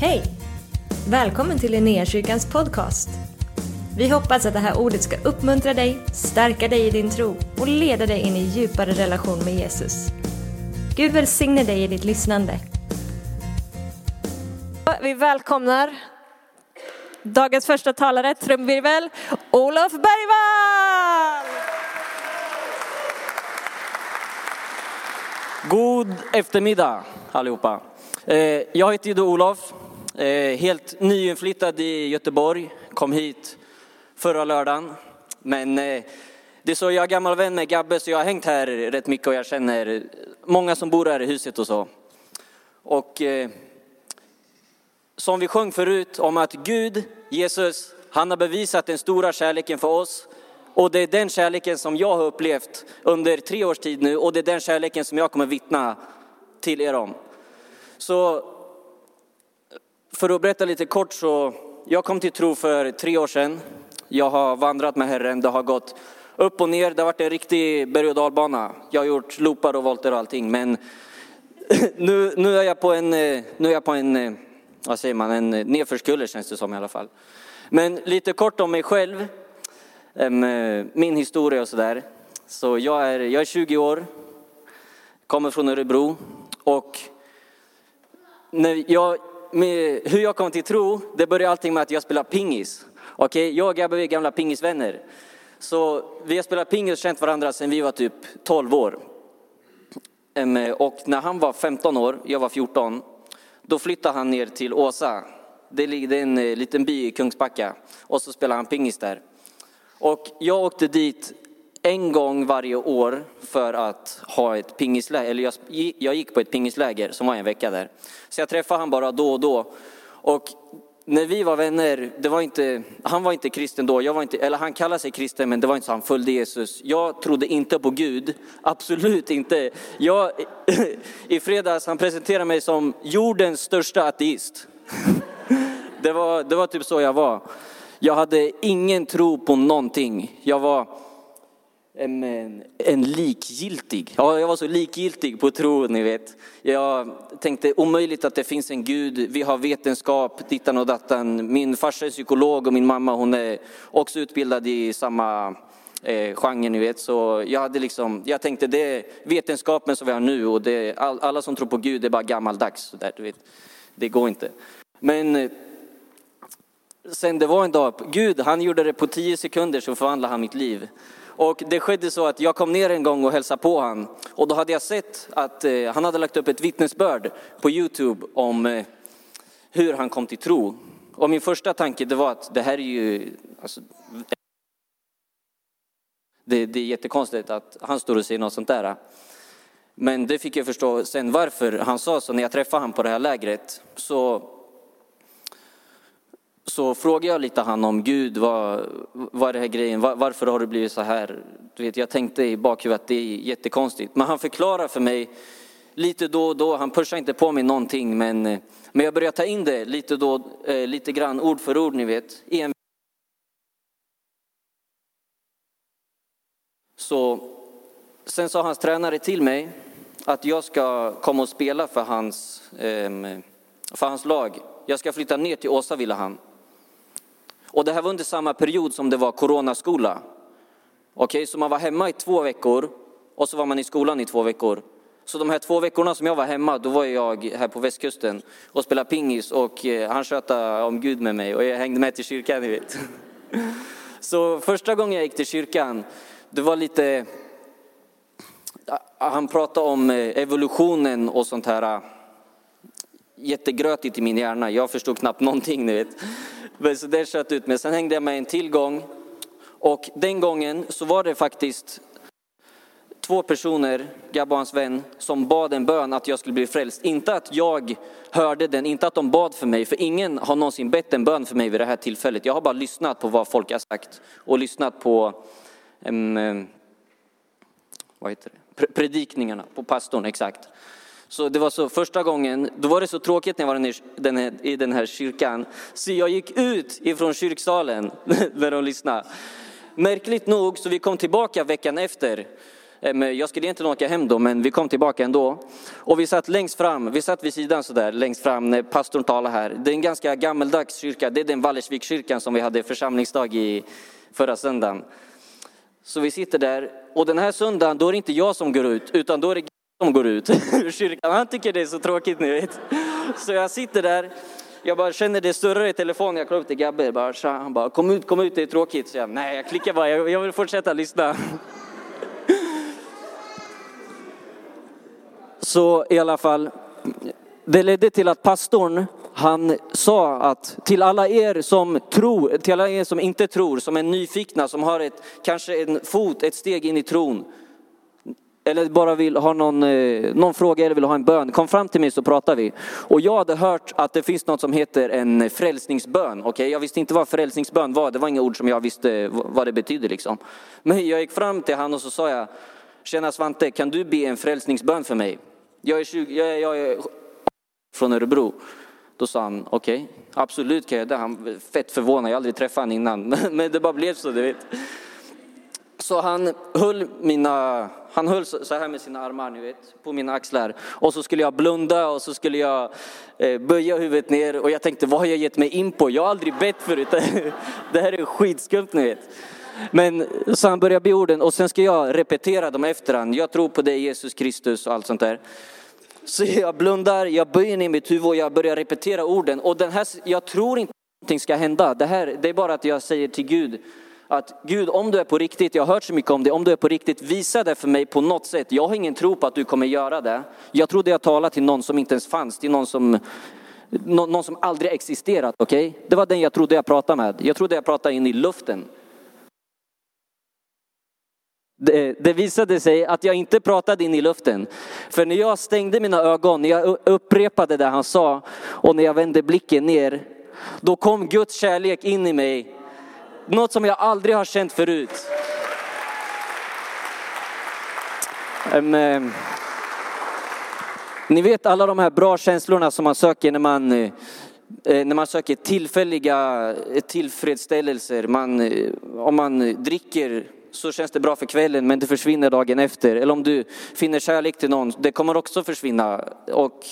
Hej! Välkommen till Linnéakyrkans podcast. Vi hoppas att det här ordet ska uppmuntra dig, stärka dig i din tro och leda dig in i djupare relation med Jesus. Gud välsigne dig i ditt lyssnande. Vi välkomnar dagens första talare, trumvirvel, Olof Bergvall! God eftermiddag allihopa. Eh, jag heter ju Olof, Eh, helt nyinflyttad i Göteborg, kom hit förra lördagen. Men eh, det är så, jag är gammal vän med Gabbe så jag har hängt här rätt mycket och jag känner många som bor här i huset och så. Och eh, som vi sjöng förut om att Gud, Jesus, han har bevisat den stora kärleken för oss. Och det är den kärleken som jag har upplevt under tre års tid nu och det är den kärleken som jag kommer vittna till er om. Så för att berätta lite kort så, jag kom till tro för tre år sedan. Jag har vandrat med Herren, det har gått upp och ner, det har varit en riktig berg och dalbana. Jag har gjort loopar och volter och allting men nu, nu är jag på en, eh, nu är jag på en, eh, vad säger man, en nedförskulle känns det som i alla fall. Men lite kort om mig själv, eh, min historia och sådär. Så jag är, jag är 20 år, kommer från Örebro och när jag, hur jag kom till tro, det började allting med att jag spelade pingis. Okej, jag och Gabbe är gamla pingisvänner. Så vi har spelat pingis och känt varandra sedan vi var typ 12 år. Och när han var 15 år, jag var 14, då flyttade han ner till Åsa. Det är en eh, liten by i Kungsbacka. Och så spelade han pingis där. Och jag åkte dit en gång varje år för att ha ett pingisläger, eller jag, jag gick på ett pingisläger som var en vecka där. Så jag träffade han bara då och då. Och när vi var vänner, det var inte, han var inte kristen då, jag var inte, eller han kallade sig kristen men det var inte så han följde Jesus. Jag trodde inte på Gud, absolut inte. Jag, I fredags han presenterade mig som jordens största ateist. Det var, det var typ så jag var. Jag hade ingen tro på någonting. Jag var en, en, likgiltig. Ja, jag var så likgiltig på tro, ni vet. Jag tänkte omöjligt att det finns en gud. Vi har vetenskap, dittan och dattan. Min farsa är psykolog och min mamma hon är också utbildad i samma eh, genre, ni vet. Så jag hade liksom, jag tänkte det är vetenskapen som vi har nu och det, all, alla som tror på Gud är bara gammaldags. Så där, du vet. Det går inte. Men sen det var en dag, Gud han gjorde det på tio sekunder så förvandlade han mitt liv. Och det skedde så att jag kom ner en gång och hälsade på han. Och då hade jag sett att eh, han hade lagt upp ett vittnesbörd på Youtube om eh, hur han kom till tro. Och min första tanke det var att det här är ju, alltså, det, det är jättekonstigt att han står och säger något sånt där. Men det fick jag förstå sen varför han sa så när jag träffade honom på det här lägret. Så så frågade jag lite han om Gud, vad, vad är det här grejen, var, varför har det blivit så här? Du vet, jag tänkte i bakhuvudet att det är jättekonstigt. Men han förklarar för mig lite då och då, han pushar inte på mig någonting, men, men jag börjar ta in det lite, då, eh, lite grann, ord för ord, ni vet. I en... Så sen sa hans tränare till mig att jag ska komma och spela för hans, eh, för hans lag. Jag ska flytta ner till Åsa, ville han. Och det här var under samma period som det var coronaskola. Okej, så man var hemma i två veckor och så var man i skolan i två veckor. Så de här två veckorna som jag var hemma, då var jag här på västkusten och spelade pingis och eh, han tjötade om Gud med mig och jag hängde med till kyrkan, ni vet. Så första gången jag gick till kyrkan, det var lite, han pratade om eh, evolutionen och sånt här jättegrötigt i min hjärna. Jag förstod knappt någonting, ni vet. Men så det sköt ut mig. Sen hängde jag med en tillgång och den gången så var det faktiskt två personer, Gabbe och hans vän, som bad en bön att jag skulle bli frälst. Inte att jag hörde den, inte att de bad för mig, för ingen har någonsin bett en bön för mig vid det här tillfället. Jag har bara lyssnat på vad folk har sagt och lyssnat på um, vad heter det? predikningarna, på pastorn, exakt. Så det var så första gången, då var det så tråkigt när jag var den här, i den här kyrkan. Så jag gick ut ifrån kyrksalen när de lyssnade. Märkligt nog, så vi kom tillbaka veckan efter. Eh, jag skulle egentligen åka hem då, men vi kom tillbaka ändå. Och vi satt längst fram, vi satt vid sidan sådär, längst fram när pastorn talade här. Det är en ganska gammeldags kyrka, det är den Vallersvikskyrkan som vi hade församlingsdag i förra söndagen. Så vi sitter där, och den här söndagen då är det inte jag som går ut, utan då är det som går ut ur kyrkan. Han tycker det är så tråkigt, ni vet. Så jag sitter där, jag bara känner det större i telefonen, jag kollar upp till Gabbe, bara, han bara kom ut, kom ut, det är tråkigt. Så jag, Nej, jag klickar bara, jag, jag vill fortsätta lyssna. Så i alla fall, det ledde till att pastorn, han sa att till alla er som tror, till alla er som inte tror, som är nyfikna, som har ett, kanske en fot, ett steg in i tron, eller bara vill ha någon, eh, någon fråga eller vill ha en bön, kom fram till mig så pratar vi. Och jag hade hört att det finns något som heter en frälsningsbön. Okay? Jag visste inte vad frälsningsbön var, det var inga ord som jag visste vad det betydde. Liksom. Men jag gick fram till honom och så sa jag, Tjena Svante, kan du be en frälsningsbön för mig? Jag är, 20, jag är, jag är från Örebro. Då sa han, okej, okay, absolut kan jag det. Han var fett förvånad, jag har aldrig träffat honom innan. Men det bara blev så, du vet. Så han höll mina, han höll så här med sina armar, ni vet, på mina axlar. Och så skulle jag blunda och så skulle jag eh, böja huvudet ner. Och jag tänkte, vad har jag gett mig in på? Jag har aldrig bett förut. Det här är skitskumt, ni vet. Men så han börjar be orden och sen ska jag repetera dem efter han. Jag tror på dig Jesus Kristus och allt sånt där. Så jag blundar, jag böjer ner mitt huvud och jag börjar repetera orden. Och den här, jag tror inte att någonting ska hända. Det, här, det är bara att jag säger till Gud att Gud, om du är på riktigt, jag har hört så mycket om det, om du är på riktigt, visa det för mig på något sätt. Jag har ingen tro på att du kommer göra det. Jag trodde jag talade till någon som inte ens fanns, till någon som, någon som aldrig existerat. Okay? Det var den jag trodde jag pratade med. Jag trodde jag pratade in i luften. Det, det, visade sig att jag inte pratade in i luften. För när jag stängde mina ögon, när jag upprepade det han sa och när jag vände blicken ner, då kom Guds kärlek in i mig. Något som jag aldrig har känt förut. Um, ni vet alla de här bra känslorna som man söker när man, eh, eh, när man söker tillfälliga tillfredsställelser. Man, om man dricker så känns det bra för kvällen men det försvinner dagen efter. Eller om du finner kärlek till någon, det kommer också försvinna. Och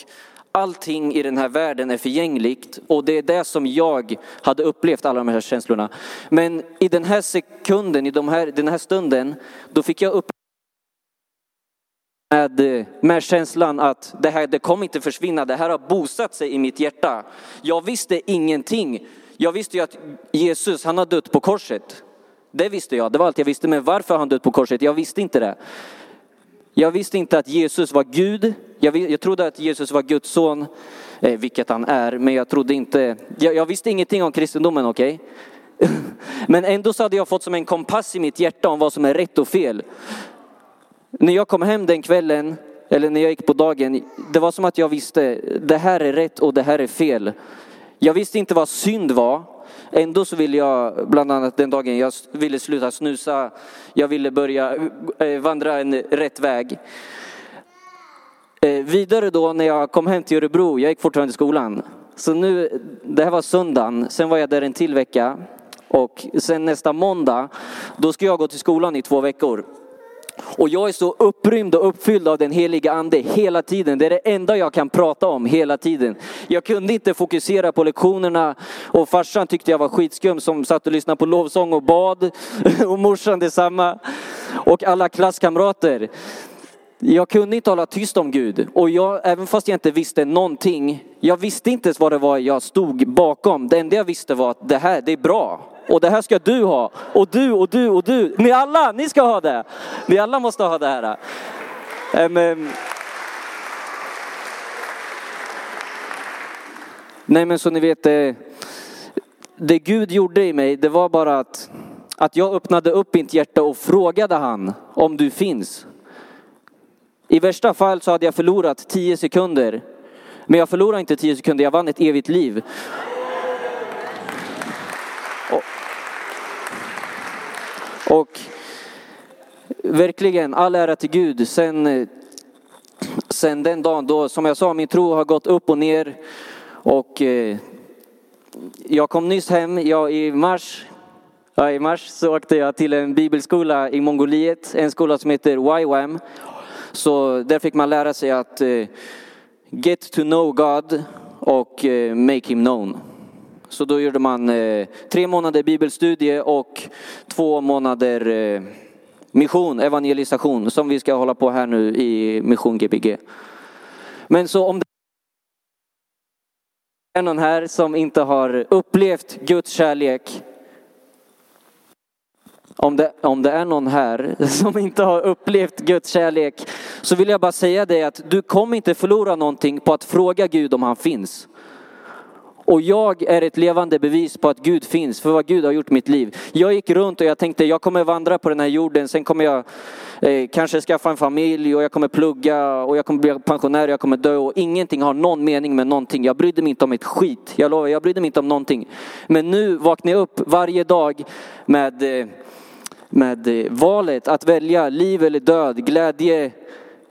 allting i den här världen är förgängligt och det är det som jag hade upplevt alla de här känslorna. Men i den här sekunden, i de här, den här stunden, då fick jag upp med, med känslan att det här det kommer inte försvinna, det här har bosatt sig i mitt hjärta. Jag visste ingenting. Jag visste ju att Jesus, han har dött på korset. Det visste jag, det var allt jag visste. Men varför han dött på korset? Jag visste inte det. Jag visste inte att Jesus var Gud. Jag, jag trodde att Jesus var Guds son, eh, vilket han är. Men jag trodde inte, jag, jag visste ingenting om kristendomen, okej? Okay? men ändå så hade jag fått som en kompass i mitt hjärta om vad som är rätt och fel. När jag kom hem den kvällen, eller när jag gick på dagen, det var som att jag visste, det här är rätt och det här är fel. Jag visste inte vad synd var. Ändå så ville jag, bland annat den dagen jag ville sluta snusa, jag ville börja eh, vandra en rätt väg. Eh, vidare då när jag kom hem till Örebro, jag gick fortfarande i skolan. Så nu, det här var söndagen, sen var jag där en till vecka. Och sen nästa måndag, då ska jag gå till skolan i två veckor. Och jag är så upprymd och uppfylld av den heliga ande hela tiden. Det är det enda jag kan prata om hela tiden. Jag kunde inte fokusera på lektionerna och farsan tyckte jag var skitskum som satt och lyssnade på lovsång och bad. Och morsan detsamma. Och alla klasskamrater. Jag kunde inte hålla tyst om Gud. Och jag, även fast jag inte visste någonting, jag visste inte ens vad det var jag stod bakom. Det enda jag visste var att det här, det är bra. Och det här ska du ha. Och du och du och du. Ni alla, ni ska ha det. Ni alla måste ha det här. Um. Nej men så ni vet, det, det Gud gjorde i mig, det var bara att, att jag öppnade upp mitt hjärta och frågade han om du finns. I värsta fall så hade jag förlorat tio sekunder. Men jag förlorade inte tio sekunder, jag vann ett evigt liv. Och verkligen all ära till Gud. Sen, sen den dagen då, som jag sa, min tro har gått upp och ner. Och eh, jag kom nyss hem, jag, i mars, Ja, I mars så åkte jag till en bibelskola i Mongoliet, en skola som heter YWAM. Så där fick man lära sig att eh, get to know God och eh, make him known. Så då gjorde man eh, tre månader bibelstudie och två månader eh, mission, evangelisation som vi ska hålla på här nu i Mission Gbg. Men så om det är någon här som inte har upplevt Guds kärlek om det, om det är någon här som inte har upplevt Guds kärlek så vill jag bara säga dig att du kommer inte förlora någonting på att fråga Gud om han finns. Och jag är ett levande bevis på att Gud finns, för vad Gud har gjort i mitt liv. Jag gick runt och jag tänkte jag kommer vandra på den här jorden, sen kommer jag eh, kanske skaffa en familj och jag kommer plugga och jag kommer bli pensionär och jag kommer dö och ingenting har någon mening med någonting. Jag brydde mig inte om ett skit, jag lovar, jag brydde mig inte om någonting. Men nu vaknar jag upp varje dag med eh, med eh, valet att välja liv eller död, glädje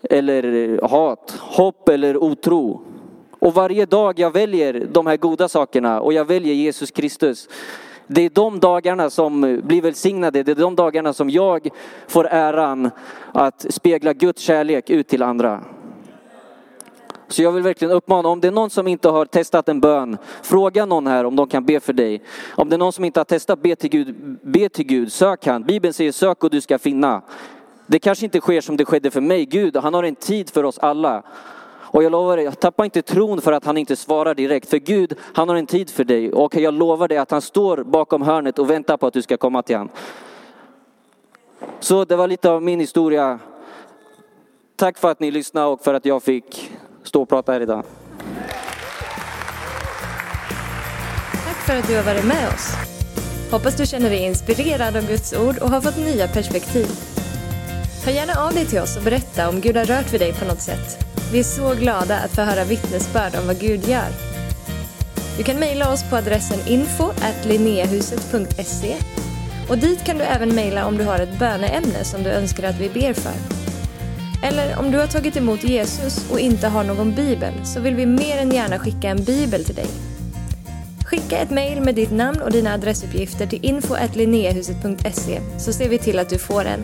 eller eh, hat, hopp eller otro. Och varje dag jag väljer de här goda sakerna och jag väljer Jesus Kristus. Det är de dagarna som blir välsignade, det är de dagarna som jag får äran att spegla Guds kärlek ut till andra. Så jag vill verkligen uppmana, om det är någon som inte har testat en bön, fråga någon här om de kan be för dig. Om det är någon som inte har testat be till Gud, be till Gud, sök han. Bibeln säger sök och du ska finna. Det kanske inte sker som det skedde för mig. Gud, han har en tid för oss alla. Och jag lovar dig, tappa inte tron för att han inte svarar direkt. För Gud, han har en tid för dig. Och jag lovar dig att han står bakom hörnet och väntar på att du ska komma till honom. Så det var lite av min historia. Tack för att ni lyssnade och för att jag fick stå och prata här idag. Tack för att du har varit med oss. Hoppas du känner dig inspirerad av Guds ord och har fått nya perspektiv. Hör gärna av dig till oss och berätta om Gud har rört vid dig på något sätt. Vi är så glada att få höra vittnesbörd om vad Gud gör. Du kan mejla oss på adressen info och dit kan du även mejla om du har ett böneämne som du önskar att vi ber för. Eller om du har tagit emot Jesus och inte har någon bibel så vill vi mer än gärna skicka en bibel till dig. Skicka ett mejl med ditt namn och dina adressuppgifter till info så ser vi till att du får en.